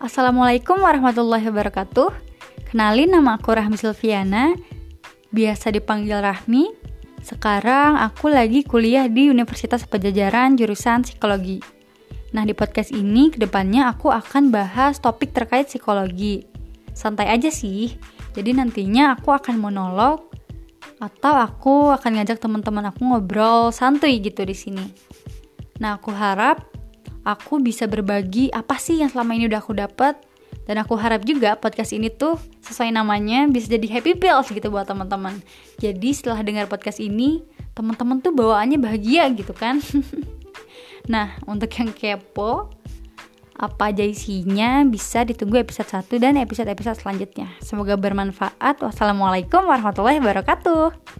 Assalamualaikum warahmatullahi wabarakatuh. Kenalin nama aku Rahmi Silviana, biasa dipanggil Rahmi. Sekarang aku lagi kuliah di Universitas Pajajaran jurusan Psikologi. Nah, di podcast ini ke depannya aku akan bahas topik terkait psikologi. Santai aja sih. Jadi nantinya aku akan monolog atau aku akan ngajak teman-teman aku ngobrol santuy gitu di sini. Nah, aku harap aku bisa berbagi apa sih yang selama ini udah aku dapat dan aku harap juga podcast ini tuh sesuai namanya bisa jadi happy pills gitu buat teman-teman. Jadi setelah dengar podcast ini, teman-teman tuh bawaannya bahagia gitu kan. nah, untuk yang kepo, apa aja isinya bisa ditunggu episode 1 dan episode-episode selanjutnya. Semoga bermanfaat. Wassalamualaikum warahmatullahi wabarakatuh.